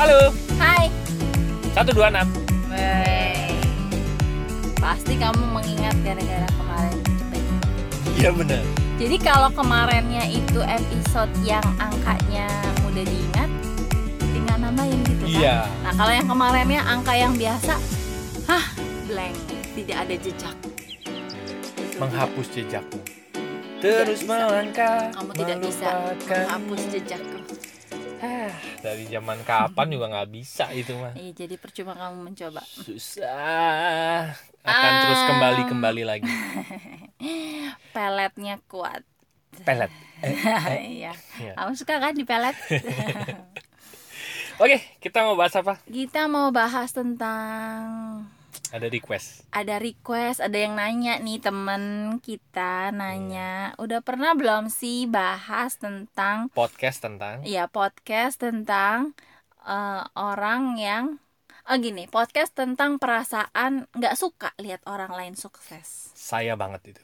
Halo, Hai. 126. Wey. Pasti kamu mengingat gara-gara kemarin. Iya benar. Jadi kalau kemarinnya itu episode yang angkanya mudah diingat, tinggal nambahin gitu kan? Iya. Nah kalau yang kemarinnya angka yang biasa, hah blank, tidak ada jejak. Menghapus jejakmu. Terus melangkah. Kamu tidak bisa menghapus jejakku. Dari zaman kapan juga nggak bisa itu mah. Iya, jadi percuma kamu mencoba. Susah. Akan Ah. terus kembali kembali lagi. Peletnya kuat. Pelet. Iya. Iya. Kamu suka kan di pelet? Oke, kita mau bahas apa? Kita mau bahas tentang Ada request. ada request, ada yang nanya nih temen kita nanya, udah pernah belum sih bahas tentang Podcast tentang ya podcast tentang eh, orang yang oh gini, podcast tentang perasaan nggak suka lihat orang lain sukses. saya banget itu.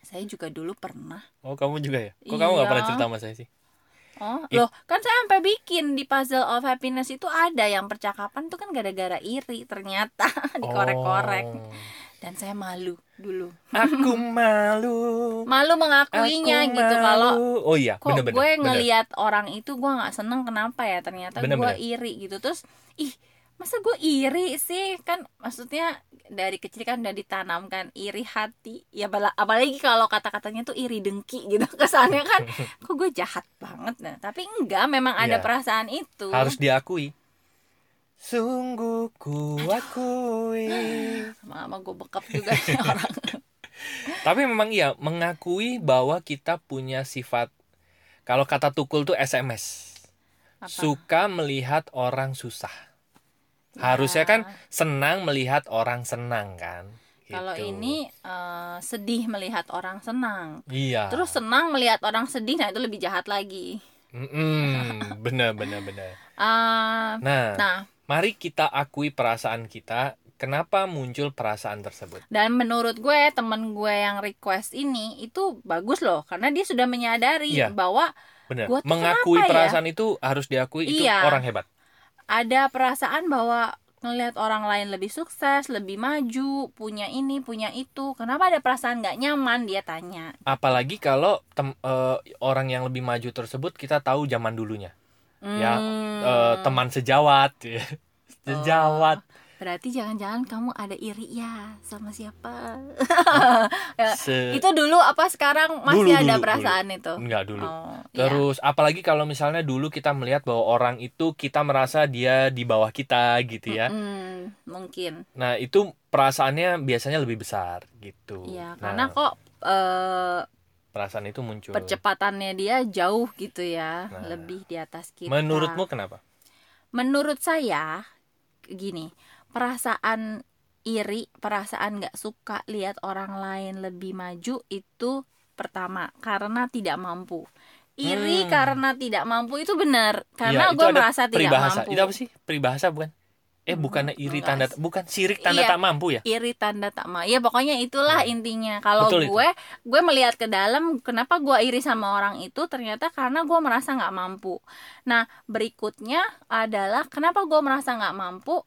Saya juga dulu pernah. Oh, kamu juga ya? Kok kamu nggak Iya. pernah cerita sama saya sih? Oh, It- loh, kan saya sampai bikin di Puzzle of Happiness itu ada yang percakapan tuh kan gara-gara iri ternyata dikorek-korek. Oh. Dan saya malu dulu. Aku malu. Malu mengakuinya Aku gitu malu. kalau Oh iya, kok gue bener. ngelihat orang itu gue nggak seneng kenapa ya ternyata Bener, gue bener. iri gitu terus ih masa gue iri sih kan maksudnya dari kecil kan udah ditanamkan iri hati ya apalagi kalau kata-katanya tuh iri dengki gitu kesannya kan kok gue jahat banget nah tapi enggak memang ada Iya. perasaan itu Harus diakui. Sungguh ku akui. lama gue bekap juga nih orang Tapi memang iya, mengakui bahwa kita punya sifat kalau kata Tukul tuh SMS. Apa? Suka melihat orang susah. Ya. Harusnya kan senang melihat orang senang kan. kalau Gitu. ini eh, sedih melihat orang senang Iya. terus senang melihat orang sedih nah itu lebih jahat lagi Mm-mm, bener bener bener. Eh, Nah, nah mari kita akui perasaan kita. Kenapa muncul perasaan tersebut? Dan menurut gue temen gue yang request ini itu bagus loh karena dia sudah menyadari Iya. bahwa Bener. Gua tuh Mengakui ya? perasaan itu harus diakui itu Iya. orang hebat. Ada perasaan bahwa ngelihat orang lain lebih sukses, lebih maju, punya ini, punya itu. Kenapa ada perasaan nggak nyaman? Dia tanya. Apalagi kalau tem- eh, orang yang lebih maju tersebut kita tahu zaman dulunya. Ya, Hmm, Eh, teman sejawat, ya. sejawat. Berarti jangan-jangan kamu ada iri ya sama siapa? Ya, Se- itu dulu apa sekarang masih Dulu, ada dulu, perasaan itu? Enggak dulu. Oh, iya. Terus apalagi kalau misalnya dulu kita melihat bahwa orang itu kita merasa dia di bawah kita gitu ya. Hmm, mungkin. Nah, itu perasaannya biasanya lebih besar gitu. Iya, Nah, karena kok eh, perasaan itu muncul. percepatannya dia jauh gitu ya, Nah. lebih di atas kita. Menurutmu kenapa? Menurut saya gini, perasaan iri, perasaan nggak suka lihat orang lain lebih maju itu pertama karena tidak mampu. Iri Hmm. karena tidak mampu itu benar, karena itu gue merasa tidak peribahasa. mampu. Itu apa sih? Peribahasa bukan? Eh, Hmm, bukannya iri tanda sih. bukan sirik tanda Iya. tak mampu ya? iri tanda tak mampu. Ya pokoknya itulah Hmm. intinya. Kalau Betul itu. gue gue melihat ke dalam kenapa gue iri sama orang itu ternyata karena gue merasa nggak mampu. Nah, berikutnya adalah kenapa gue merasa nggak mampu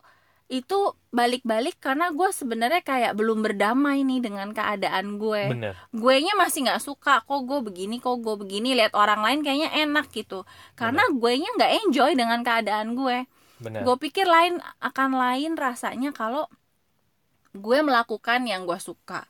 itu balik-balik karena gue sebenarnya kayak belum berdamai nih dengan keadaan gue. Bener. Gue nya masih nggak suka kok gue begini kok gue begini lihat orang lain kayaknya enak gitu. Karena gue nya nggak enjoy dengan keadaan gue. Gue pikir lain akan lain rasanya kalau gue melakukan yang gue suka.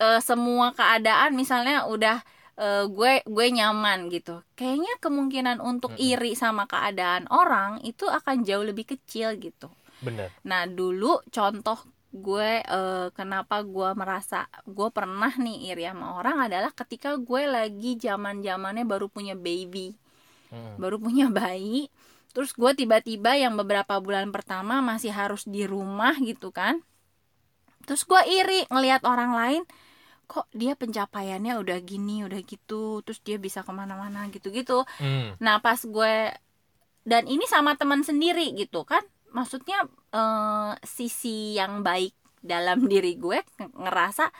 Eh, semua keadaan misalnya udah eh, gue gue nyaman gitu. Kayaknya kemungkinan untuk iri sama keadaan orang itu akan jauh lebih kecil gitu Bener. nah dulu contoh gue eh, kenapa gue merasa gue pernah nih iri sama orang adalah ketika gue lagi zaman zamannya baru punya baby Mm. baru punya bayi terus gue tiba-tiba yang beberapa bulan pertama masih harus di rumah gitu kan terus gue iri ngelihat orang lain kok dia pencapaiannya udah gini udah gitu terus dia bisa ke mana-mana gitu-gitu Mm. nah pas gue dan ini sama teman sendiri gitu kan maksudnya eh, sisi yang baik dalam diri gue nge- ngerasa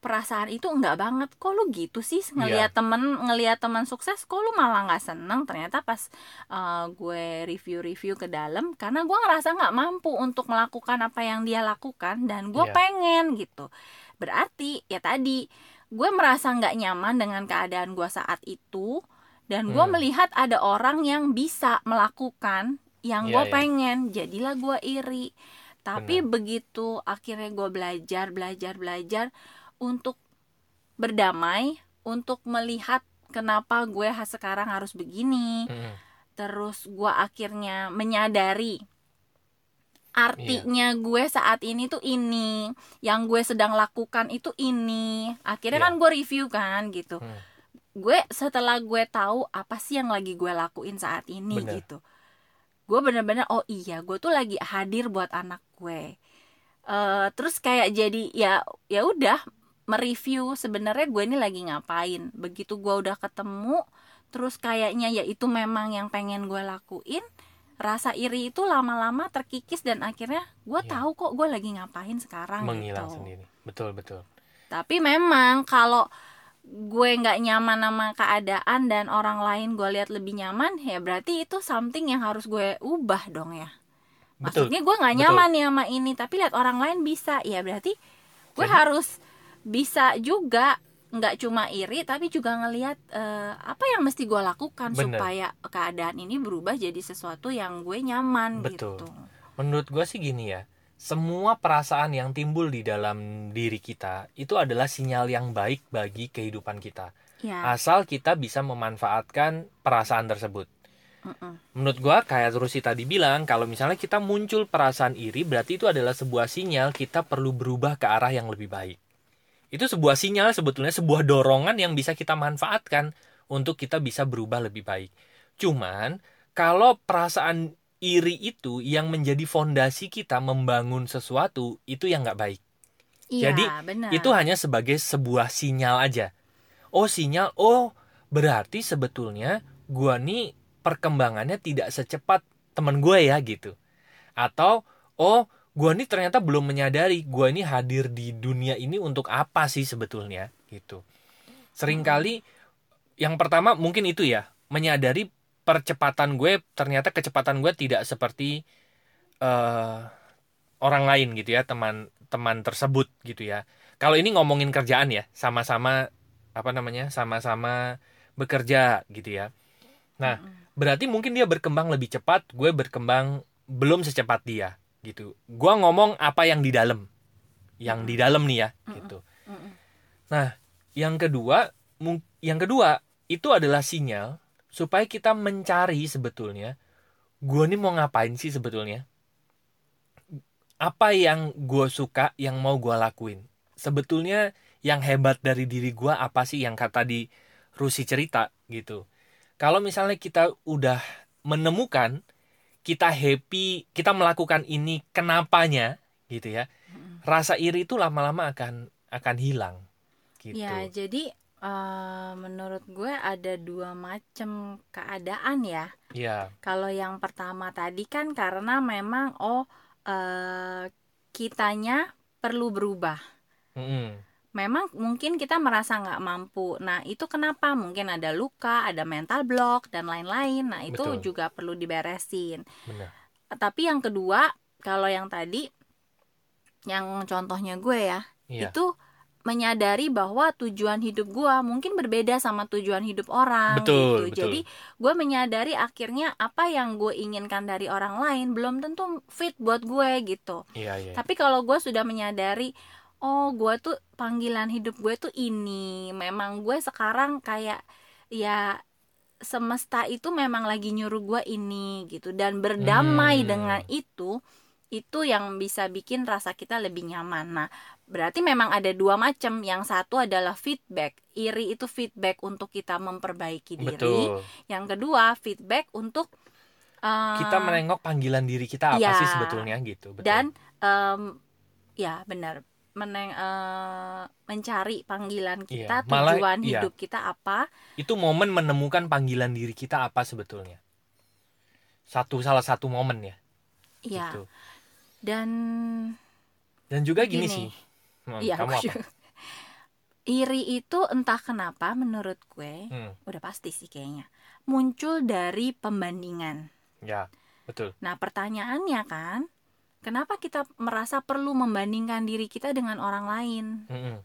perasaan itu enggak banget. Kok lu gitu sih? Ngelihat temen ngelihat teman sukses kok lu malah nggak seneng? Ternyata pas uh, gue review-review ke dalam karena gue ngerasa nggak mampu untuk melakukan apa yang dia lakukan dan gue Iya. pengen gitu. Berarti ya tadi gue merasa nggak nyaman dengan keadaan gue saat itu dan gue Hmm. melihat ada orang yang bisa melakukan yang Iya, gue iya. pengen jadilah gue iri tapi begitu akhirnya gue belajar belajar belajar untuk berdamai untuk melihat kenapa gue sekarang harus begini Mm-mm. terus gue akhirnya menyadari artinya gue saat ini tuh ini yang gue sedang lakukan itu ini akhirnya Iya. kan gue review kan gitu Hmm. gue setelah gue tahu apa sih yang lagi gue lakuin saat ini Bener. gitu gue bener-bener oh iya gue tuh lagi hadir buat anak gue Eh, terus kayak jadi ya ya udah mereview sebenarnya gue ini lagi ngapain begitu gue udah ketemu terus kayaknya ya itu memang yang pengen gue lakuin rasa iri itu lama-lama terkikis dan akhirnya gue Iya. tahu kok gue lagi ngapain sekarang menghilang gitu. sendiri betul betul Tapi memang kalau gue nggak nyaman sama keadaan dan orang lain gue lihat lebih nyaman, ya berarti itu something yang harus gue ubah dong ya. betul Maksudnya gue nggak nyaman nih sama ini, tapi lihat orang lain bisa, ya berarti gue Jadi- harus bisa juga nggak cuma iri, tapi juga ngelihat eh, apa yang mesti gue lakukan Bener. supaya keadaan ini berubah jadi sesuatu yang gue nyaman Betul. gitu. menurut gue sih gini ya semua perasaan yang timbul di dalam diri kita itu adalah sinyal yang baik bagi kehidupan kita. Ya, asal kita bisa memanfaatkan perasaan tersebut. Mm-mm. menurut gua kayak Rusi tadi bilang kalau misalnya kita muncul perasaan iri berarti itu adalah sebuah sinyal kita perlu berubah ke arah yang lebih baik. Itu sebuah sinyal sebetulnya sebuah dorongan yang bisa kita manfaatkan untuk kita bisa berubah lebih baik. Cuman kalau perasaan iri itu yang menjadi fondasi kita membangun sesuatu itu yang nggak baik Iya, Jadi, benar. itu hanya sebagai sebuah sinyal aja. Oh, sinyal. Oh, berarti sebetulnya gua nih perkembangannya tidak secepat teman gue ya gitu. Atau oh, gua nih ternyata belum menyadari gua ini hadir di dunia ini untuk apa sih sebetulnya gitu. Seringkali yang pertama mungkin itu ya, menyadari percepatan gue ternyata kecepatan gue tidak seperti eh orang lain gitu ya, teman-teman tersebut gitu ya. Kalau ini ngomongin kerjaan ya, sama-sama apa namanya? sama-sama bekerja gitu ya. Nah, berarti mungkin dia berkembang lebih cepat, gue berkembang belum secepat dia gitu. Gua ngomong apa yang di dalam. Yang di dalam nih ya, gitu. Nah, yang kedua, yang kedua itu adalah sinyal supaya kita mencari sebetulnya gue nih mau ngapain sih sebetulnya? Apa yang gue suka yang mau gue lakuin? Sebetulnya yang hebat dari diri gue apa sih yang kata di Rusi cerita gitu? Kalau misalnya kita udah menemukan kita happy kita melakukan ini kenapanya gitu ya rasa iri itu lama-lama akan akan hilang gitu. Ya, jadi eh, menurut gue ada dua macam keadaan ya. ya Kalau yang pertama tadi kan karena memang oh eh, kitanya perlu berubah. Mm-mm. Memang mungkin kita merasa nggak mampu. Nah, itu kenapa? Mungkin ada luka, ada mental block dan lain-lain. Nah, itu Betul. juga perlu diberesin. benar Tapi yang kedua, kalau yang tadi yang contohnya gue ya, Iya. itu menyadari bahwa tujuan hidup gua mungkin berbeda sama tujuan hidup orang Betul, gitu. betul. Jadi gue menyadari akhirnya apa yang gue inginkan dari orang lain belum tentu fit buat gue gitu. Iya, iya. Tapi kalau gue sudah menyadari oh gue tuh panggilan hidup gue tuh ini, memang gue sekarang kayak ya semesta itu memang lagi nyuruh gue ini gitu dan berdamai Hmm. dengan itu itu yang bisa bikin rasa kita lebih nyaman. Nah, berarti memang ada dua macam. Yang satu adalah feedback. Iri itu feedback untuk kita memperbaiki diri. Betul. Yang kedua feedback untuk eh, Kita menengok panggilan diri kita apa ya. sih sebetulnya gitu. Betul. dan em, ya benar meneng eh, mencari panggilan kita, Iya, malah- tujuan iya. hidup kita apa? itu momen menemukan panggilan diri kita apa sebetulnya. Satu salah satu momen ya. Ya. Gitu. Dan Dan juga gini, Gini. sih. Hmm, Iya, kamu aku apa? juga. iri itu entah kenapa menurut gue Hmm, udah pasti sih kayaknya muncul dari pembandingan ya, betul. nah pertanyaannya kan kenapa kita merasa perlu membandingkan diri kita dengan orang lain Mm-mm.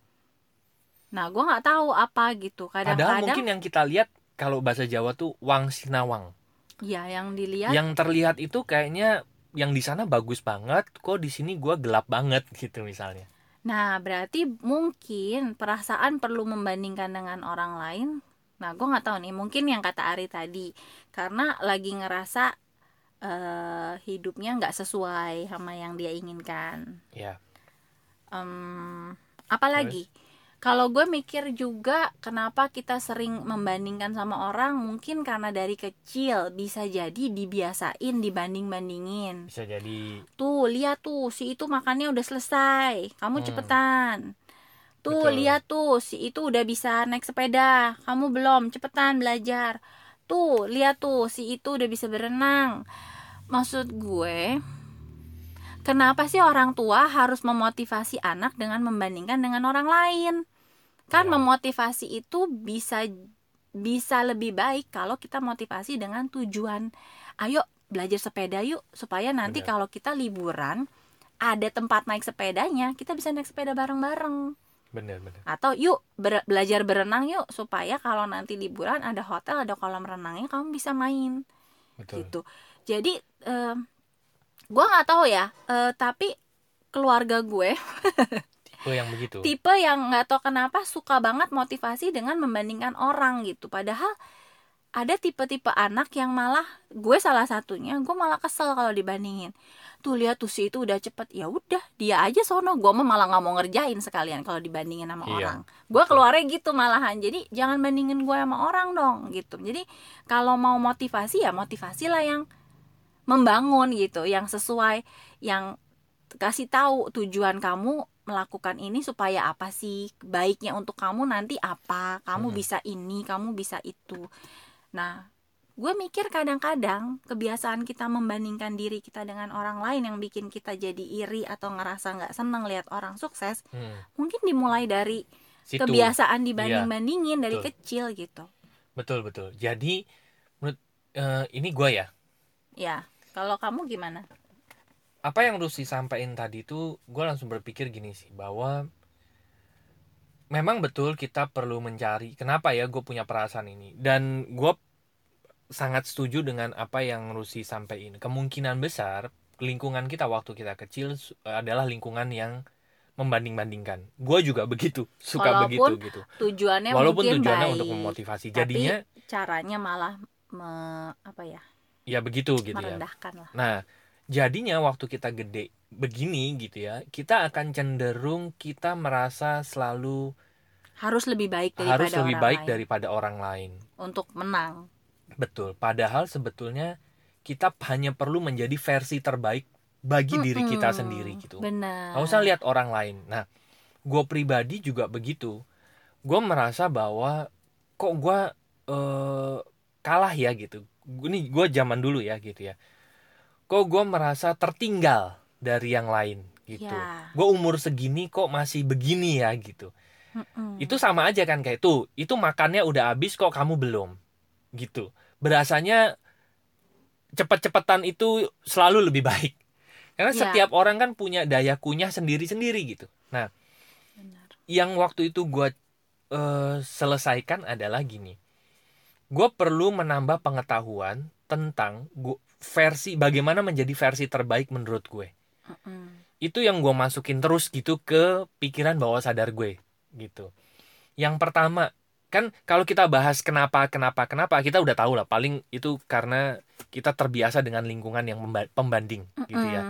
nah gue nggak tahu apa gitu Padahal kadang-kadang mungkin yang kita lihat kalau bahasa Jawa tuh wang sinawang. ya yang dilihat Yang terlihat itu kayaknya yang di sana bagus banget, kok di sini gua gelap banget gitu misalnya. Nah, berarti mungkin perasaan perlu membandingkan dengan orang lain. Nah, gue nggak tahu nih. Mungkin yang kata Ari tadi, karena lagi ngerasa eh, hidupnya nggak sesuai sama yang dia inginkan. Ya, Em, apalagi kalau gue mikir juga kenapa kita sering membandingkan sama orang mungkin karena dari kecil bisa jadi dibiasain dibanding-bandingin bisa jadi Tuh, lihat tuh, si itu makannya udah selesai. Kamu Hmm. cepetan. Tuh, Betul. lihat tuh, si itu udah bisa naik sepeda. Kamu belum, cepetan belajar. Tuh, lihat tuh, si itu udah bisa berenang. Maksud gue, kenapa sih orang tua harus memotivasi anak dengan membandingkan dengan orang lain? Kan Ya. memotivasi itu bisa bisa lebih baik kalau kita motivasi dengan tujuan ayo belajar sepeda yuk supaya nanti Benar. kalau kita liburan ada tempat naik sepedanya kita bisa naik sepeda bareng-bareng bener-bener. atau yuk ber- belajar berenang yuk supaya kalau nanti liburan ada hotel ada kolam renangnya kamu bisa main Betul. gitu jadi eh, gue nggak tahu ya eh, tapi keluarga gue Tipe yang begitu. tipe yang nggak tahu kenapa suka banget motivasi dengan membandingkan orang gitu. Padahal ada tipe-tipe anak yang malah gue salah satunya gue malah kesel kalau dibandingin. Tuh lihat tuh si itu udah cepet. Ya udah dia aja sono. Gue mah malah nggak mau ngerjain sekalian kalau dibandingin sama Iya, orang. Gue keluarnya gitu malahan. Jadi jangan bandingin gue sama orang dong gitu. Jadi kalau mau motivasi ya motivasi lah yang membangun gitu. Yang sesuai yang kasih tahu tujuan kamu melakukan ini supaya apa sih baiknya untuk kamu nanti apa kamu Mm-mm. bisa ini kamu bisa itu nah gue mikir kadang-kadang kebiasaan kita membandingkan diri kita dengan orang lain yang bikin kita jadi iri atau ngerasa nggak seneng lihat orang sukses Hmm, mungkin dimulai dari situ. kebiasaan dibanding-bandingin dari betul. kecil gitu Betul betul. Jadi menurut eh, ini gua ya. ya kalau kamu gimana Apa yang Rusi sampaikan tadi itu gue langsung berpikir gini sih bahwa memang betul kita perlu mencari kenapa ya gue punya perasaan ini dan gue sangat setuju dengan apa yang Rusi sampaikan. Kemungkinan besar lingkungan kita waktu kita kecil adalah lingkungan yang membanding-bandingkan. Gue juga begitu, suka Walaupun begitu gitu. tujuannya Walaupun mungkin tujuannya baik untuk memotivasi. tapi Jadinya caranya malah me- apa ya ya begitu gitu ya. lah Nah, jadinya waktu kita gede begini gitu ya, kita akan cenderung kita merasa selalu harus lebih baik daripada harus lebih orang baik lain daripada orang lain. untuk menang Betul. Padahal sebetulnya kita hanya perlu menjadi versi terbaik bagi diri kita sendiri gitu. benar Nggak usah lihat orang lain. Nah, gue pribadi juga begitu. Gue merasa bahwa kok gue eh, kalah ya gitu. Ini gue zaman dulu ya gitu ya. Kok gue merasa tertinggal dari yang lain gitu. Ya. Gue umur segini kok masih begini ya gitu. Mm-mm. Itu sama aja kan kayak tuh. Itu makannya udah habis kok kamu belum gitu. Berasanya cepet-cepetan itu selalu lebih baik. Karena Ya. setiap orang kan punya daya kunyah sendiri-sendiri gitu. Nah, Benar. yang waktu itu gue selesaikan adalah gini. Gue perlu menambah pengetahuan tentang gua, versi bagaimana menjadi versi terbaik menurut gue. Mm-mm. Itu yang gue masukin terus gitu ke pikiran bawah sadar gue gitu. Yang pertama kan kalau kita bahas kenapa kenapa kenapa kita udah tahu lah paling itu karena kita terbiasa dengan lingkungan yang pembanding gitu ya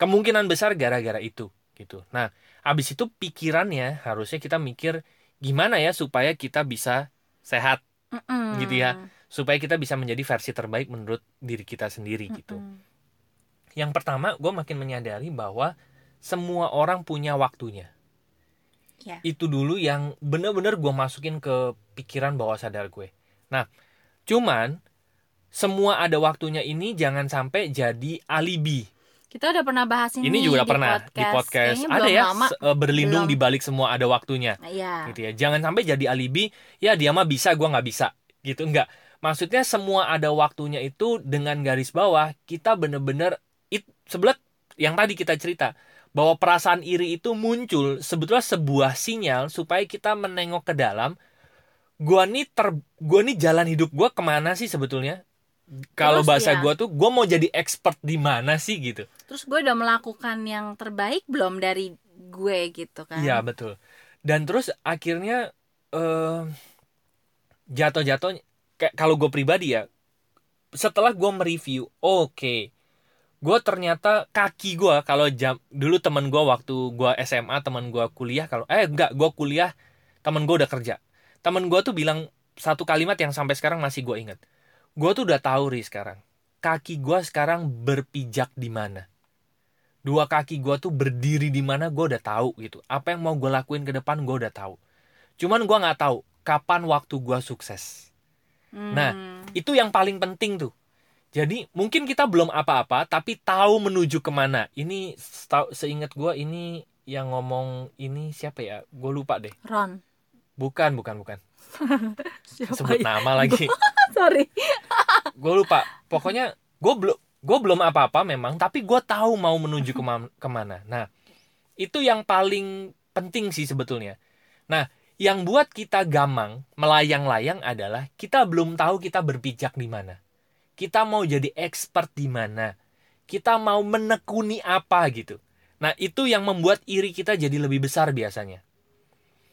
kemungkinan besar gara-gara itu gitu. Nah, habis itu pikirannya harusnya kita mikir gimana ya supaya kita bisa sehat, Mm-mm. gitu ya. Supaya kita bisa menjadi versi terbaik menurut diri kita sendiri gitu. Mm-mm. Yang pertama, gue makin menyadari bahwa semua orang punya waktunya. Ya. Itu dulu yang bener-bener gue masukin ke pikiran bawah sadar gue. Nah, cuman semua ada waktunya ini jangan sampai jadi alibi Kita udah pernah bahas ini, ini juga di pernah podcast. di podcast Kayaknya ada ya lama. eh, berlindung Belum. di balik semua ada waktunya Iya. gitu ya jangan sampai jadi alibi ya dia mah bisa gua nggak bisa gitu enggak maksudnya semua ada waktunya itu dengan garis bawah kita bener-bener it sebelah yang tadi kita cerita bahwa perasaan iri itu muncul sebetulnya sebuah sinyal supaya kita menengok ke dalam gua nih ter gua nih jalan hidup gua ke mana sih sebetulnya kalau bahasa ya. gua tuh gua mau jadi expert di mana sih gitu Terus gue udah melakukan yang terbaik belum dari gue gitu kan? Iya betul. Dan terus akhirnya eh jatuh-jatuh kayak kalau gue pribadi ya, setelah gue mereview, oke, gue ternyata kaki gue kalau jam dulu temen gue waktu gue SMA temen gue kuliah kalau eh enggak gue kuliah temen gue udah kerja, temen gue tuh bilang satu kalimat yang sampai sekarang masih gue ingat, gue tuh udah tahu ri sekarang kaki gue sekarang berpijak di mana. Dua kaki gue tuh berdiri di mana gue udah tahu gitu. Apa yang mau gue lakuin ke depan gue udah tahu. Cuman gue nggak tahu kapan waktu gue sukses Hmm. Nah, itu yang paling penting tuh. Jadi mungkin kita belum apa-apa tapi tahu menuju ke mana. Ini seingat gue ini yang ngomong ini siapa ya? Gue lupa deh. Ron. bukan bukan bukan. Siapa sebut ya? nama lagi. Sorry. gue lupa. Pokoknya gue belum gue belum apa-apa memang tapi gue tahu mau menuju kema- ke mana. Nah itu yang paling penting sih sebetulnya. Nah yang buat kita gamang melayang-layang adalah kita belum tahu kita berpijak di mana. Kita mau jadi expert di mana. Kita mau menekuni apa gitu. Nah itu yang membuat iri kita jadi lebih besar biasanya.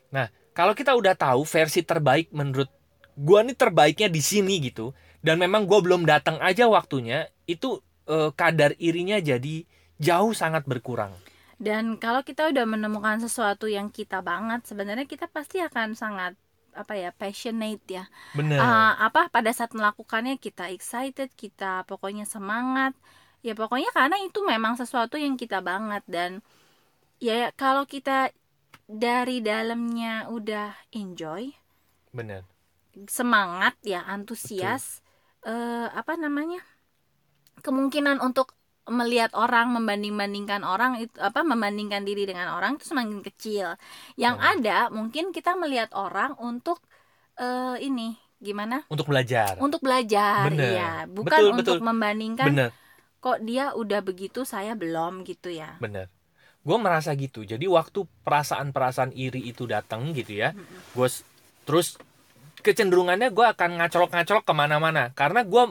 Nah kalau kita udah tahu versi terbaik menurut gua nih terbaiknya di sini gitu dan memang gue belum datang aja waktunya itu eh, kadar irinya jadi jauh sangat berkurang Dan kalau kita udah menemukan sesuatu yang kita banget, sebenarnya kita pasti akan sangat apa ya passionate ya. bener Ah, apa pada saat melakukannya kita excited, kita pokoknya semangat. Ya pokoknya karena itu memang sesuatu yang kita banget dan ya kalau kita dari dalamnya udah enjoy, bener semangat ya, antusias eh apa namanya? kemungkinan untuk melihat orang membanding-bandingkan orang itu apa membandingkan diri dengan orang itu semakin kecil. Yang Hmm. ada mungkin kita melihat orang untuk eh ini gimana? untuk belajar Untuk belajar, Bener. iya, bukan Betul, untuk betul. membandingkan bener kok dia udah begitu saya belum gitu ya. bener gue merasa gitu jadi waktu perasaan-perasaan iri itu datang gitu ya gue terus kecenderungannya gue akan ngacolok-ngacolok ke mana-mana karena gue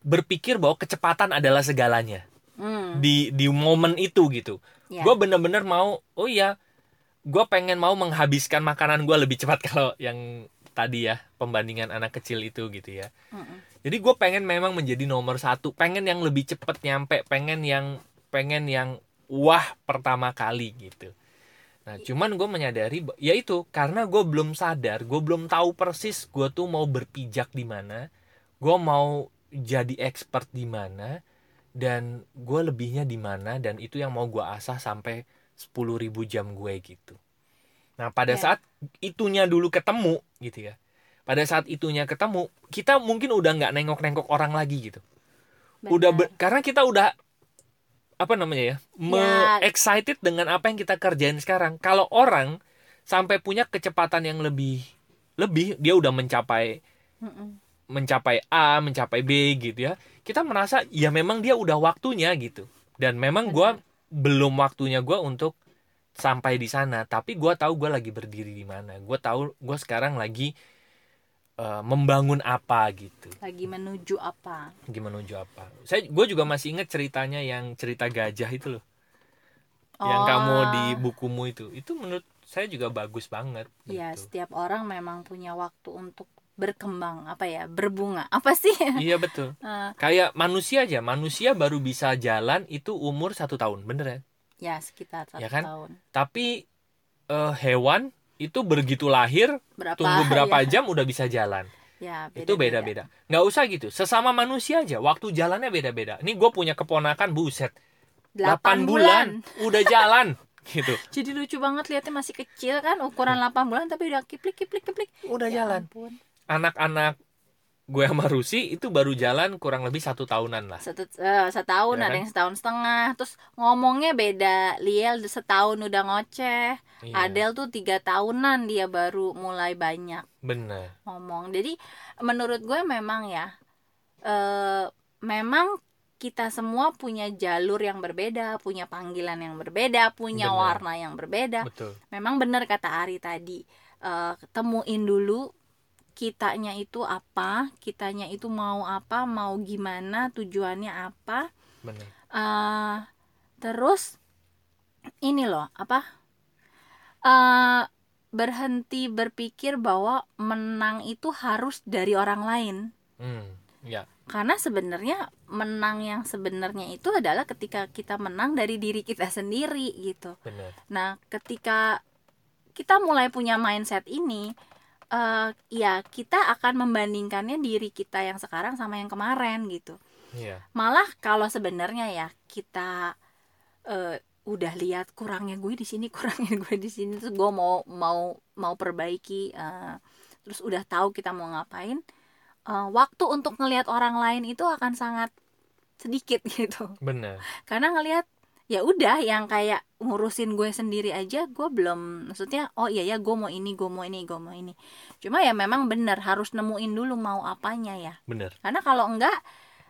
berpikir bahwa kecepatan adalah segalanya Hmm, di di momen itu gitu ya. gue bener-bener mau oh iya gue pengen mau menghabiskan makanan gue lebih cepat kalau yang tadi ya pembandingan anak kecil itu gitu ya Mm-mm. jadi gue pengen memang menjadi nomor satu pengen yang lebih cepet nyampe pengen yang pengen yang wah pertama kali gitu nah cuman gue menyadari ya itu karena gue belum sadar gue belum tahu persis gue tuh mau berpijak di mana gue mau jadi expert di mana dan gue lebihnya di mana dan itu yang mau gue asah sampai 10.000 jam gue gitu nah pada Ya. saat itunya dulu ketemu gitu ya pada saat itunya ketemu kita mungkin udah nggak nengok-nengok orang lagi gitu udah Benar. ber- karena kita udah apa namanya ya, me- Ya. excited dengan apa yang kita kerjain sekarang kalau orang sampai punya kecepatan yang lebih lebih dia udah mencapai Mm-mm. mencapai A mencapai B gitu ya kita merasa ya memang dia udah waktunya gitu. Dan memang gua belum waktunya gua untuk sampai di sana. Tapi gua tahu gua lagi berdiri di mana. Gua tahu gua sekarang lagi eh, membangun apa gitu. Lagi menuju apa? gimana menuju apa. Saya gue juga masih ingat ceritanya yang cerita gajah itu loh. Yang Oh. kamu di bukumu itu. Itu menurut saya juga bagus banget Ya, gitu. setiap orang memang punya waktu untuk berkembang, apa ya, berbunga. Apa sih? iya betul. Eh, kayak manusia aja. Manusia baru bisa jalan itu umur satu tahun bener ya? Ya, sekitar satu Ya kan? tahun. tapi eh, hewan itu begitu lahir Berapa? tunggu berapa ya, jam udah bisa jalan. Ya, itu beda-beda. nggak usah gitu. Sesama manusia aja waktu jalannya beda-beda. Ini gue punya keponakan buset. 8 8 bulan. udah jalan gitu. Jadi lucu banget lihatnya masih kecil kan, ukuran 8 bulan tapi udah kiplik kiplik kiplik. udah Ya jalan. ampun. Anak-anak gue sama Rusi itu baru jalan kurang lebih satu tahunan lah. Satu, eh, setahun Ya ada kan? yang setahun setengah. Terus ngomongnya beda. Liel setahun udah ngoceh. Iya, Adel tuh tiga tahunan dia baru mulai banyak bener. ngomong. Jadi menurut gue memang ya eh memang kita semua punya jalur yang berbeda punya panggilan yang berbeda punya Benar. warna yang berbeda. Betul. Memang benar kata Ari tadi eh, temuin dulu kitanya itu apa kitanya itu mau apa mau gimana tujuannya apa. Bener. Eh terus ini loh apa? Eh berhenti berpikir bahwa menang itu harus dari orang lain. Hmm, ya. Karena sebenarnya menang yang sebenarnya itu adalah ketika kita menang dari diri kita sendiri gitu. Bener. Nah, ketika kita mulai punya mindset ini, eh ya kita akan membandingkannya diri kita yang sekarang sama yang kemarin gitu. iya. Malah kalau sebenarnya ya kita eh udah lihat kurangnya gue di sini, kurangnya gue di sini, terus gue mau mau mau perbaiki, eh, terus udah tahu kita mau ngapain, eh, waktu untuk ngelihat orang lain itu akan sangat sedikit gitu. Bener karena ngelihat ya udah yang kayak ngurusin gue sendiri aja gue belum maksudnya oh iya ya gue mau ini gue mau ini gue mau ini. Cuma ya memang bener harus nemuin dulu mau apanya ya. Bener karena kalau enggak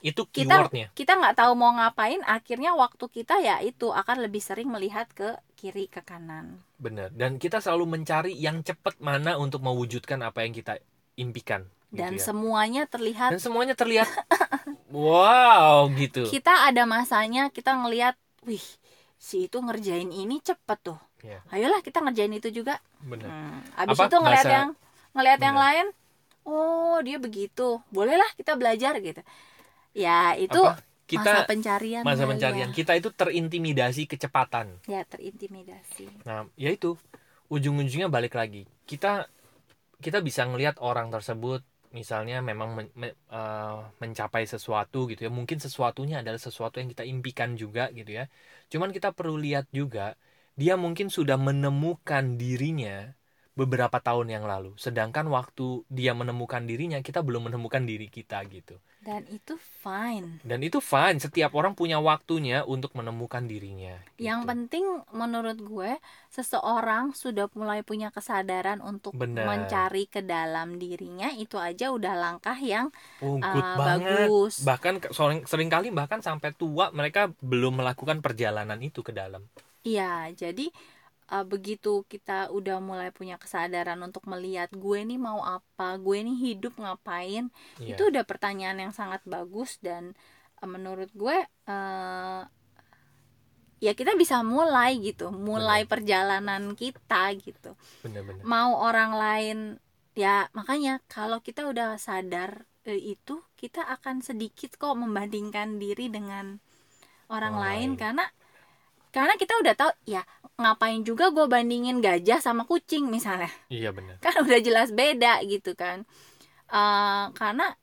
itu kita keywordnya. kita nggak tahu mau ngapain akhirnya waktu kita ya itu akan lebih sering melihat ke kiri ke kanan. Bener dan kita selalu mencari yang cepat mana untuk mewujudkan apa yang kita impikan dan gitu ya. semuanya terlihat dan semuanya terlihat wow gitu. Kita ada masanya kita ngelihat wih si itu ngerjain ini cepet tuh Iya. ayolah kita ngerjain itu juga bener Hmm, abis Apa? itu ngelihat Bahasa- yang ngelihat yang lain, oh dia begitu, bolehlah kita belajar gitu. Ya itu apa masa kita pencarian. masa pencarian kita itu terintimidasi kecepatan Ya. ya terintimidasi. Nah, ya itu ujung-ujungnya balik lagi. Kita kita bisa ngelihat orang tersebut misalnya memang men- me- eh, mencapai sesuatu gitu ya. Mungkin sesuatunya adalah sesuatu yang kita impikan juga gitu ya. Cuman kita perlu lihat juga dia mungkin sudah menemukan dirinya beberapa tahun yang lalu. Sedangkan waktu dia menemukan dirinya, kita belum menemukan diri kita gitu. Dan itu fine. Dan itu fine, setiap orang punya waktunya untuk menemukan dirinya. Yang gitu. penting menurut gue seseorang sudah mulai punya kesadaran untuk Benar. mencari ke dalam dirinya itu aja udah langkah yang Oh, uh, banget. bagus. bahkan sering sering kali bahkan sampai tua mereka belum melakukan perjalanan itu ke dalam Iya, jadi uh, begitu kita udah mulai punya kesadaran untuk melihat gue nih mau apa, gue nih hidup ngapain, Iya. itu udah pertanyaan yang sangat bagus dan uh, menurut gue uh, ya kita bisa mulai gitu, mulai perjalanan kita gitu. bener-bener Mau orang lain ya makanya kalau kita udah sadar eh, itu kita akan sedikit kok membandingkan diri dengan orang Orang lain lain. karena karena kita udah tahu ya ngapain juga gue bandingin gajah sama kucing misalnya. Iya bener. Kan udah jelas beda gitu kan. Eh, karena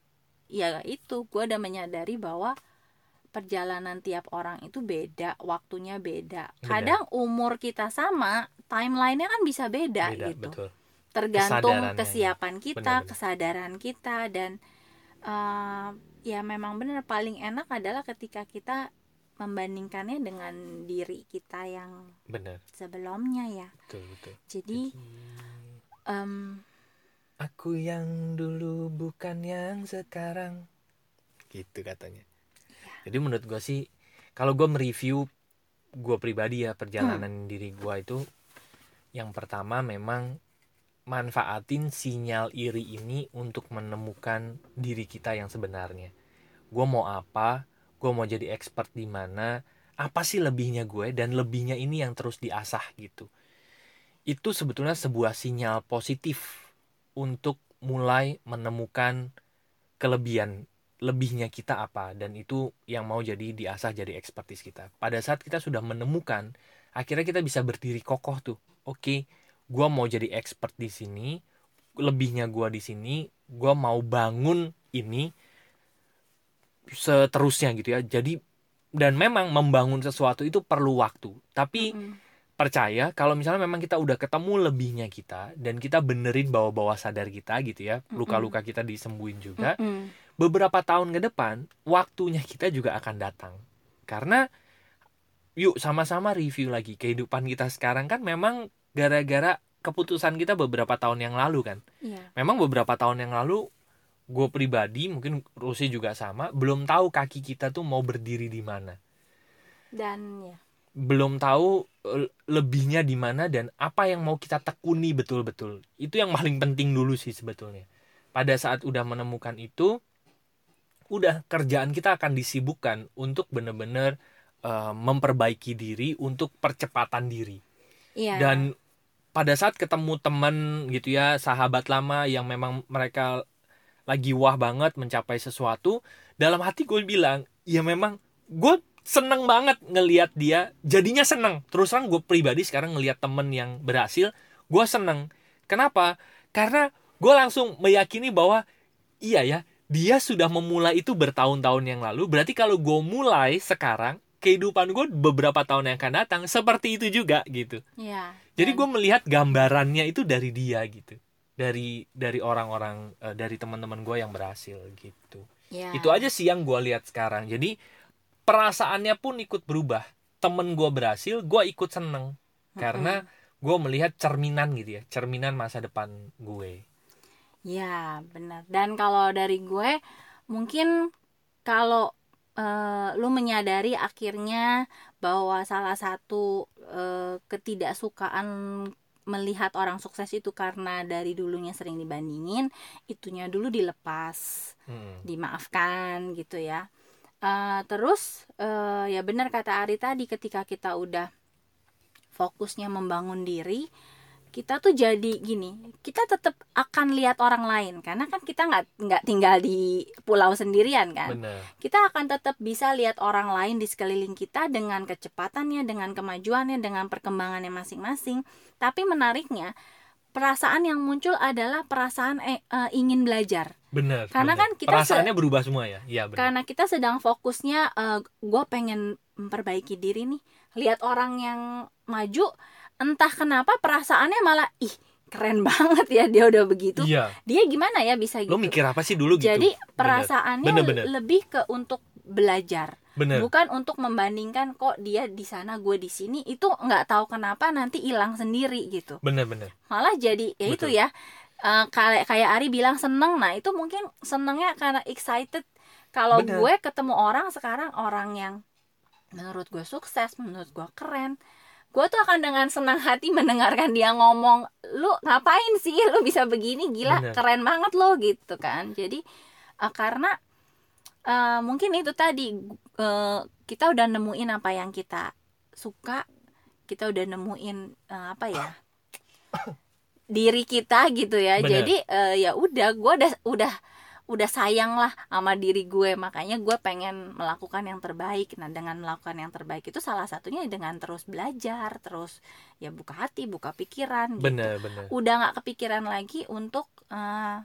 ya itu gue udah menyadari bahwa perjalanan tiap orang itu beda waktunya beda. Benar. kadang umur kita sama timelinenya kan bisa beda, beda gitu. betul. Tergantung kesiapan kita Benar-benar. kesadaran kita dan eh, ya memang benar paling enak adalah ketika kita membandingkannya dengan diri kita yang bener sebelumnya ya. Betul betul. Jadi em, aku yang dulu bukan yang sekarang. Gitu katanya. Jadi menurut gue sih kalau gue mereview gue pribadi ya perjalanan diri gue itu yang pertama memang manfaatin sinyal iri ini untuk menemukan diri kita yang sebenarnya. Gue mau apa gue mau jadi expert di mana apa sih lebihnya gue dan lebihnya ini yang terus diasah gitu. Itu sebetulnya sebuah sinyal positif untuk mulai menemukan kelebihan lebihnya kita apa dan itu yang mau jadi diasah jadi ekspertis kita. Pada saat kita sudah menemukan akhirnya kita bisa berdiri kokoh tuh. Oke gua mau jadi expert di sini lebihnya gua di sini gua mau bangun ini seterusnya gitu ya. Jadi dan memang membangun sesuatu itu perlu waktu. Tapi mm, percaya kalau misalnya memang kita udah ketemu lebihnya kita dan kita benerin bawah-bawah sadar kita gitu ya luka-luka kita disembuhin juga Mm-mm. beberapa tahun ke depan waktunya kita juga akan datang. Karena yuk sama-sama review lagi kehidupan kita sekarang. Kan memang gara-gara keputusan kita beberapa tahun yang lalu kan. Iya. memang beberapa tahun yang lalu gue pribadi mungkin Rusi juga sama belum tahu kaki kita tuh mau berdiri di mana Dan ya. belum tahu eh, lebihnya di mana dan apa yang mau kita tekuni betul-betul itu yang paling penting dulu sih sebetulnya pada saat udah menemukan itu udah kerjaan kita akan disibukkan untuk bener-bener eh, memperbaiki diri untuk percepatan diri Iya. dan pada saat ketemu teman gitu ya sahabat lama yang memang mereka lagi wah banget mencapai sesuatu dalam hati gue bilang ya memang gue seneng banget ngelihat dia jadinya seneng. Terus terang gue pribadi sekarang ngelihat temen yang berhasil gue seneng. Kenapa? Karena gue langsung meyakini bahwa iya ya dia sudah memulai itu bertahun-tahun yang lalu berarti kalau gue mulai sekarang kehidupan gue beberapa tahun yang akan datang seperti itu juga gitu. Iya. jadi gue melihat gambarannya itu dari dia gitu dari dari orang-orang eh, dari teman-teman gue yang berhasil gitu. Iya. itu aja sih yang gue lihat sekarang. Jadi perasaannya pun ikut berubah. Temen gue berhasil gue ikut seneng. Karena gue melihat cerminan gitu ya cerminan masa depan gue. Ya, benar. Dan kalau dari gue, mungkin kalau eh, lu menyadari akhirnya bahwa salah satu eh, ketidaksukaan melihat orang sukses itu karena dari dulunya sering dibandingin, itunya dulu dilepas, Hmm. dimaafkan gitu ya. Eh, terus eh, ya benar kata Ari tadi, ketika kita udah fokusnya membangun diri, kita tuh jadi gini kita tetap akan lihat orang lain karena kan kita nggak nggak tinggal di pulau sendirian kan. Bener kita akan tetap bisa lihat orang lain di sekeliling kita dengan kecepatannya dengan kemajuannya dengan perkembangannya masing-masing. Tapi menariknya perasaan yang muncul adalah perasaan eh, eh, ingin belajar. Bener Karena bener. kan kita perasaannya berubah semua ya? Iya bener karena kita sedang fokusnya gue pengen memperbaiki diri nih. Lihat orang yang maju entah kenapa perasaannya malah ih keren banget ya dia udah begitu. Iya. Dia gimana ya bisa gitu? lo mikir apa sih dulu gitu? Jadi Bener. perasaannya Bener, bener. lebih ke untuk belajar. Bener. Bukan untuk membandingkan kok dia di sana gue di sini. Itu nggak tahu kenapa nanti hilang sendiri gitu. Bener bener. Malah jadi ya itu Betul. ya eh, kayak kayak Ari bilang seneng. Nah itu mungkin senengnya karena excited. Kalau Bener. gue ketemu orang sekarang orang yang menurut gue sukses menurut gue keren gue tuh akan dengan senang hati mendengarkan dia ngomong lu ngapain sih lu bisa begini gila Bener. keren banget lo gitu kan jadi eh, karena eh, mungkin itu tadi eh, kita udah nemuin apa yang kita suka kita udah nemuin eh, apa ya diri kita gitu ya Bener. jadi eh, ya udah gue udah udah udah sayang lah sama diri gue. Makanya gue pengen melakukan yang terbaik. Nah dengan melakukan yang terbaik itu salah satunya dengan terus belajar terus ya buka hati buka pikiran gitu. bener bener udah nggak kepikiran lagi untuk eh,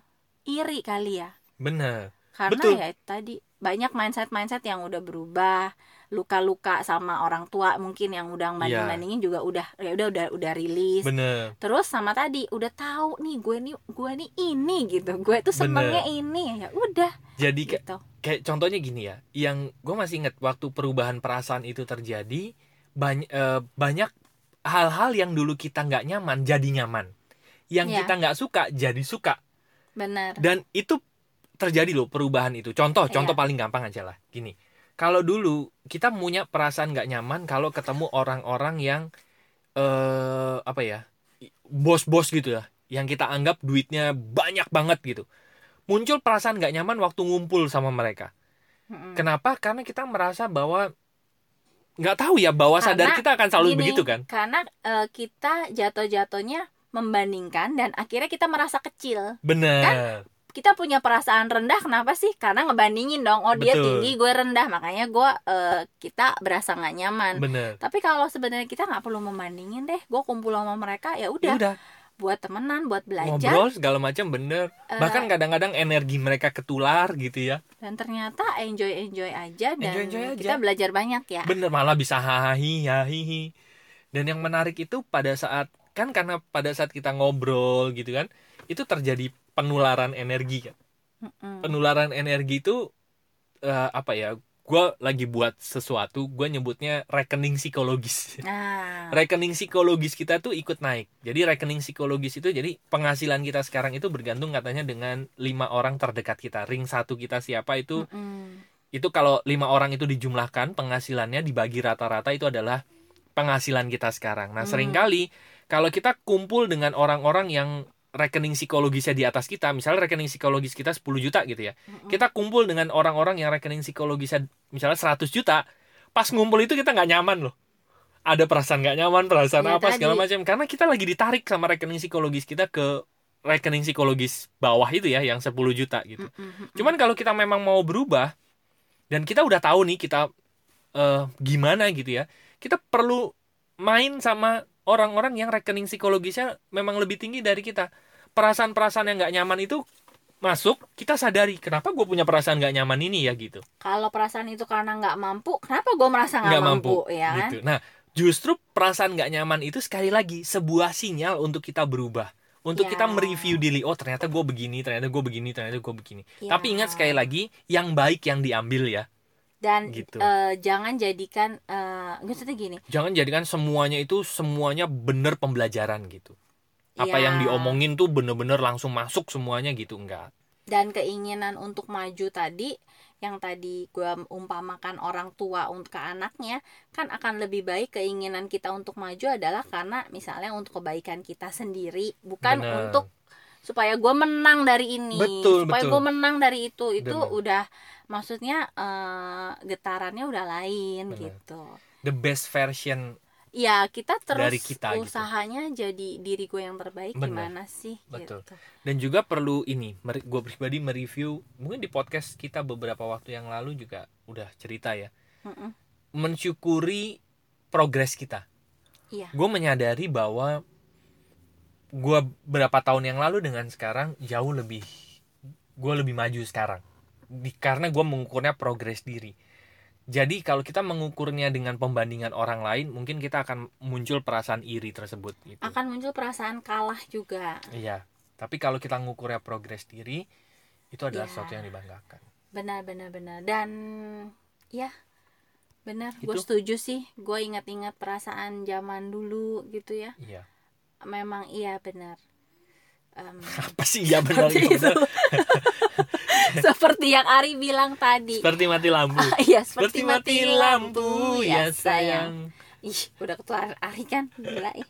iri kali ya. Bener karena Betul. ya tadi banyak mindset mindset yang udah berubah luka-luka sama orang tua mungkin yang udah banding bandingin juga udah ya udah udah udah rilis. Bener. Terus sama tadi udah tahu nih gue nih gue nih ini gitu. Gue tuh senengnya ini ya udah jadi kayak gitu. kayak contohnya gini ya yang gue masih ingat waktu perubahan perasaan itu terjadi banyak banyak hal-hal yang dulu kita nggak nyaman jadi nyaman. Yang Iya. kita nggak suka jadi suka. Benar dan itu terjadi loh perubahan itu. Contoh contoh Iya. paling gampang aja lah gini kalau dulu kita punya perasaan nggak nyaman kalau ketemu orang-orang yang eh apa ya bos-bos gitu ya yang kita anggap duitnya banyak banget gitu muncul perasaan nggak nyaman waktu ngumpul sama mereka Mm-mm. Kenapa? Karena kita merasa bahwa nggak tahu ya bahwa sadar Karena kita akan selalu Gini, begitu kan? karena eh, kita jatuh-jatuhnya membandingkan dan akhirnya kita merasa kecil Bener. Kita punya perasaan rendah kenapa sih karena ngebandingin dong oh dia Betul. tinggi gue rendah makanya gue eh, kita berasa nggak nyaman Bener. tapi kalau sebenarnya kita nggak perlu membandingin deh gue kumpul sama mereka ya Ya udah udah buat temenan buat belajar ngobrol segala macam bener. Eh, Bahkan kadang-kadang energi mereka ketular gitu ya. dan ternyata enjoy enjoy aja dan Enjoy-enjoy aja. kita belajar banyak ya Bener malah bisa hahi hahihi. dan yang menarik itu pada saat kan karena pada saat kita ngobrol gitu kan itu terjadi penularan energi kan Mm-mm. penularan energi itu eh, apa ya gue lagi buat sesuatu gue nyebutnya rekening psikologis nah rekening psikologis kita tuh ikut naik jadi rekening psikologis itu jadi penghasilan kita sekarang itu bergantung katanya dengan lima orang terdekat kita ring satu kita siapa itu Mm-mm. itu kalau lima orang itu dijumlahkan penghasilannya dibagi rata-rata itu adalah penghasilan kita sekarang. Nah, Hmm. sering kali kalau kita kumpul dengan orang-orang yang rekening psikologisnya di atas kita, misalnya rekening psikologis kita 10 juta gitu ya. Kita kumpul dengan orang-orang yang rekening psikologisnya misalnya 100 juta, pas ngumpul itu kita nggak nyaman loh. Ada perasaan nggak nyaman, perasaan Iya, apa segala tadi. macam karena kita lagi ditarik sama rekening psikologis kita ke rekening psikologis bawah itu ya yang 10 juta gitu. Cuman kalau kita memang mau berubah dan kita udah tahu nih kita eh, gimana gitu ya, kita perlu main sama orang-orang yang rekening psikologisnya memang lebih tinggi dari kita. Perasaan-perasaan yang nggak nyaman itu masuk, kita sadari kenapa gue punya perasaan nggak nyaman ini ya gitu, kalau perasaan itu karena nggak mampu kenapa gue merasa nggak mampu, mampu, ya kan gitu. Nah, justru perasaan nggak nyaman itu sekali lagi sebuah sinyal untuk kita berubah. Untuk Ya. kita mereview diri, oh ternyata gue begini, ternyata gue begini, ternyata gue begini. Ya. Tapi ingat sekali lagi, yang baik yang diambil ya. dan gitu. eh, jangan jadikan eh maksudnya gini jangan jadikan semuanya itu semuanya bener pembelajaran gitu apa ya, yang diomongin tuh bener-bener langsung masuk semuanya gitu enggak dan keinginan untuk maju tadi yang tadi gue umpamakan orang tua untuk ke anaknya kan akan lebih baik keinginan kita untuk maju adalah karena misalnya untuk kebaikan kita sendiri bukan Bener. untuk supaya gue menang dari ini Betul, supaya gue menang dari itu itu Bener. udah maksudnya eh, getarannya udah lain Bener. gitu the best version ya kita terus Dari kita gitu. usahanya jadi diri gue yang terbaik Bener. gimana sih Betul. gitu dan juga perlu ini gue pribadi mereview mungkin di podcast kita beberapa waktu yang lalu juga udah cerita ya Mm-mm. mensyukuri progres kita iya gue menyadari bahwa gue berapa tahun yang lalu dengan sekarang jauh lebih gue lebih maju sekarang di, karena gue mengukurnya progres diri jadi kalau kita mengukurnya dengan pembandingan orang lain mungkin kita akan muncul perasaan iri tersebut gitu. Akan muncul perasaan kalah juga. Iya. Tapi kalau kita mengukurnya progres diri itu adalah Iya. sesuatu yang dibanggakan. Benar benar benar. Dan ya benar. Gue setuju sih. Gue ingat-ingat perasaan zaman dulu gitu ya. Iya. Memang iya benar Em, apa sih ya benar seperti iya itu benar. seperti yang Ari bilang tadi seperti mati lampu iya seperti mati lampu ya sayang Ih, udah ketularan Ari kan gila ih.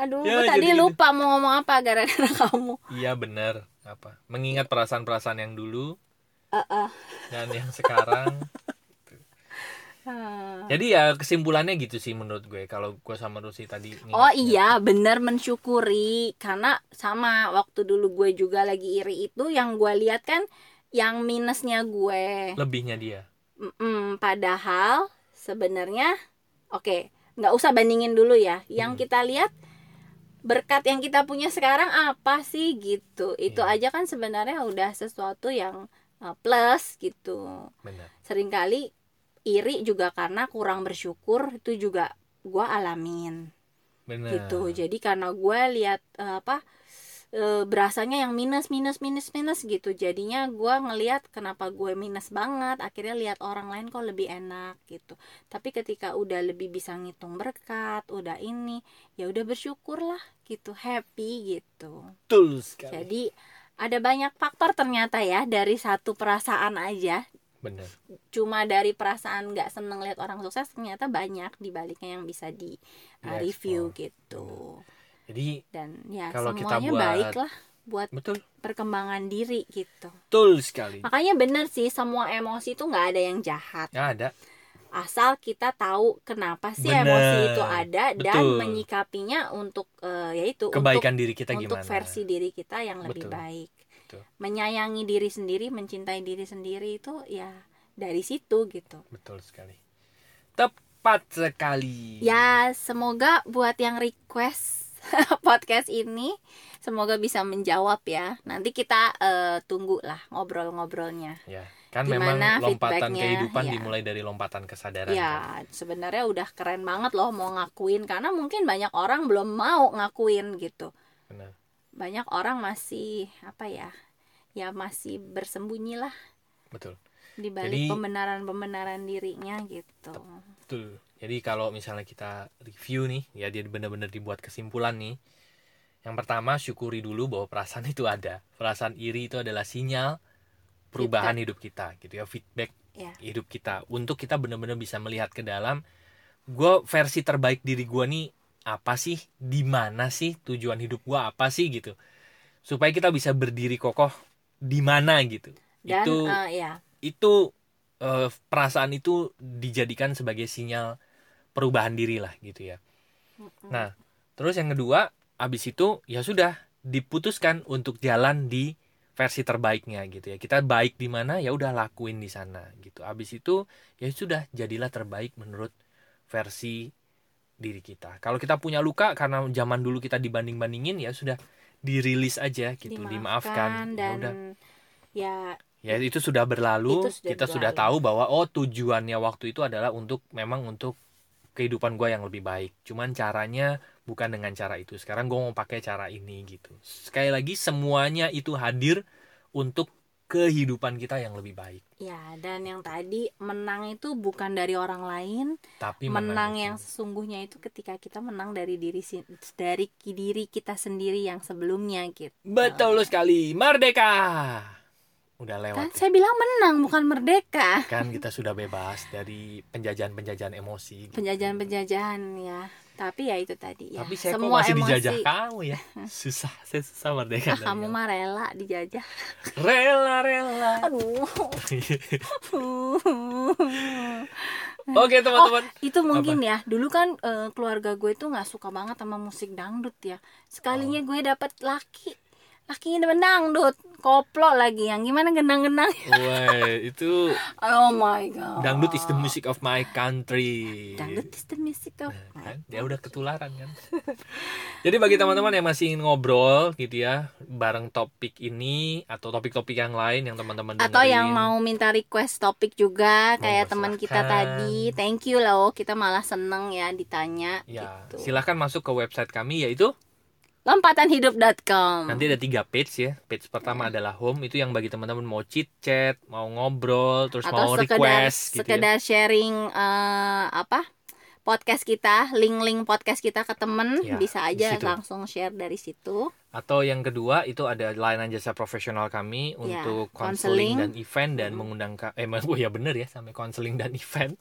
Aduh, Ya, tadi jadi gitu. lupa mau ngomong apa gara-gara kamu. Iya benar apa mengingat perasaan-perasaan yang dulu Heeh. dan yang sekarang Jadi ya kesimpulannya gitu sih menurut gue kalau gue sama Rusi tadi Oh ngingetnya. iya, bener mensyukuri karena sama waktu dulu gue juga lagi iri itu yang gue lihat kan yang minusnya gue. lebihnya dia Mm-mm, padahal sebenarnya oke, nggak usah bandingin dulu ya. Yang Hmm. kita lihat berkat yang kita punya sekarang apa sih gitu. Itu Iya. aja kan sebenarnya udah sesuatu yang uh, plus gitu. benar Seringkali iri juga karena kurang bersyukur itu juga gue alamin. Benar. Gitu. Jadi karena gue lihat eh, apa eh, berasanya yang minus minus minus minus gitu. Jadinya gue ngelihat kenapa gue minus banget akhirnya lihat orang lain kok lebih enak gitu. Tapi ketika udah lebih bisa ngitung berkat udah ini ya udah bersyukurlah gitu happy gitu. Betul sekali. Jadi ada banyak faktor ternyata ya dari satu perasaan aja benar cuma dari perasaan nggak seneng lihat orang sukses ternyata banyak di baliknya yang bisa di uh, review explore. gitu. Jadi dan ya Kalau kita semuanya buat- baik lah buat betul. perkembangan diri gitu. Betul sekali. Makanya bener sih semua emosi itu nggak ada yang jahat. Ya ada. Asal kita tahu kenapa sih Bener. emosi itu ada dan Betul. menyikapinya untuk uh, yaitu kebaikan diri kita untuk, untuk gimana. versi diri kita yang lebih Betul. baik Betul. menyayangi diri sendiri mencintai diri sendiri itu ya dari situ gitu betul sekali tepat sekali Ya, semoga buat yang request podcast ini semoga bisa menjawab ya. Nanti kita eh, tunggu lah ngobrol-ngobrolnya. ya kan Gimana memang lompatan kehidupan ya. dimulai dari lompatan kesadaran kan? ya sebenarnya udah keren banget loh mau ngakuin karena mungkin banyak orang belum mau ngakuin gitu Benar. Banyak orang masih apa ya ya masih bersembunyi lah betul. di balik pembenaran-pembenaran dirinya gitu. Betul. Jadi kalau misalnya kita review nih ya dia benar-benar dibuat kesimpulan nih yang pertama syukuri dulu bahwa perasaan itu ada. Perasaan iri itu adalah sinyal perubahan hidup kita gitu ya feedback ya. hidup kita. Untuk kita benar-benar bisa melihat ke dalam gue versi terbaik diri gue nih apa sih? Di mana sih tujuan hidup gue apa sih gitu? Supaya kita bisa berdiri kokoh di mana gitu. Dan itu eh, ya itu eh, perasaan itu dijadikan sebagai sinyal perubahan diri lah gitu ya. Nah terus yang kedua abis itu ya sudah diputuskan untuk jalan di versi terbaiknya gitu ya. Kita baik di mana ya udah lakuin di sana gitu. Abis itu ya sudah jadilah terbaik menurut versi diri kita. Kalau kita punya luka karena zaman dulu kita dibanding bandingin ya sudah dirilis aja gitu dimaafkan, ya dan udah. ya ya itu sudah berlalu. Itu sudah kita sudah tahu bahwa oh tujuannya waktu itu adalah untuk memang untuk kehidupan gue yang lebih baik. Cuman caranya bukan dengan cara itu. Sekarang gue mau pakai cara ini gitu. Sekali lagi semuanya itu hadir untuk kehidupan kita yang lebih baik. Ya dan yang tadi menang itu bukan dari orang lain tapi menang itu- yang sesungguhnya itu ketika kita menang dari diri dari diri kita sendiri yang sebelumnya gitu. Betul sekali. Merdeka! Udah kan lewat ya. saya bilang menang bukan merdeka. Kan kita sudah bebas dari penjajahan-penjajahan emosi. Gitu. penjajahan-penjajahan ya tapi ya itu tadi ya. Tapi saya kok semua masih emosi. dijajah kamu ya? Susah saya susah merdeka Ah, kamu mah rela dijajah rela rela. Aduh. Oke teman-teman. itu mungkin ya. Dulu kan eh, keluarga gue tuh nggak suka banget sama musik dangdut ya. Sekalinya gue dapet laki. Lakinya demen dangdut koplo lagi yang gimana gendang-gendang Wah itu oh my god dangdut is the music of my country. dangdut is the music of Kan? Dia udah ketularan kan. Jadi bagi teman-teman yang masih ingin ngobrol gitu ya bareng topik ini atau topik-topik yang lain yang teman-teman atau dengerin. yang mau minta request topik juga kayak teman kita tadi thank you loh kita malah seneng ya ditanya ya gitu silahkan masuk ke website kami yaitu lompatanhidup.com nanti ada tiga page ya. Page pertama adalah home itu yang bagi teman-teman mau chit chat, mau ngobrol, terus mau atau sekedar request gitu ya. sekedar sharing eh, apa podcast kita link-link podcast kita ke temen Ya, bisa aja langsung share dari situ Atau yang kedua itu ada layanan jasa profesional kami untuk counseling. konseling dan event dan mengundang eh oh ya bener ya sampai konseling dan event.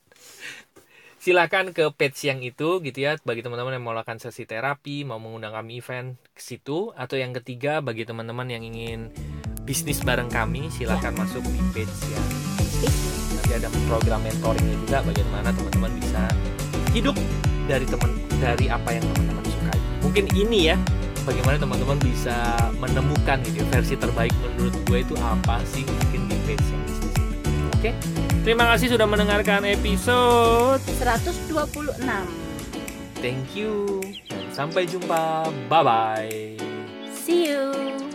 Silakan ke page yang itu gitu ya bagi teman-teman yang mau melakukan sesi terapi, mau mengundang kami event ke situ atau yang ketiga bagi teman-teman yang ingin bisnis bareng kami silakan masuk di page yang nanti ada program mentoringnya juga bagaimana teman-teman bisa hidup dari teman dari apa yang teman-teman sukai. Mungkin ini ya bagaimana teman-teman bisa menemukan gitu ya, versi terbaik menurut gue itu apa sih mungkin di page yang Oke, terima kasih sudah mendengarkan episode. 126 Thank you. Sampai jumpa. Bye bye. see you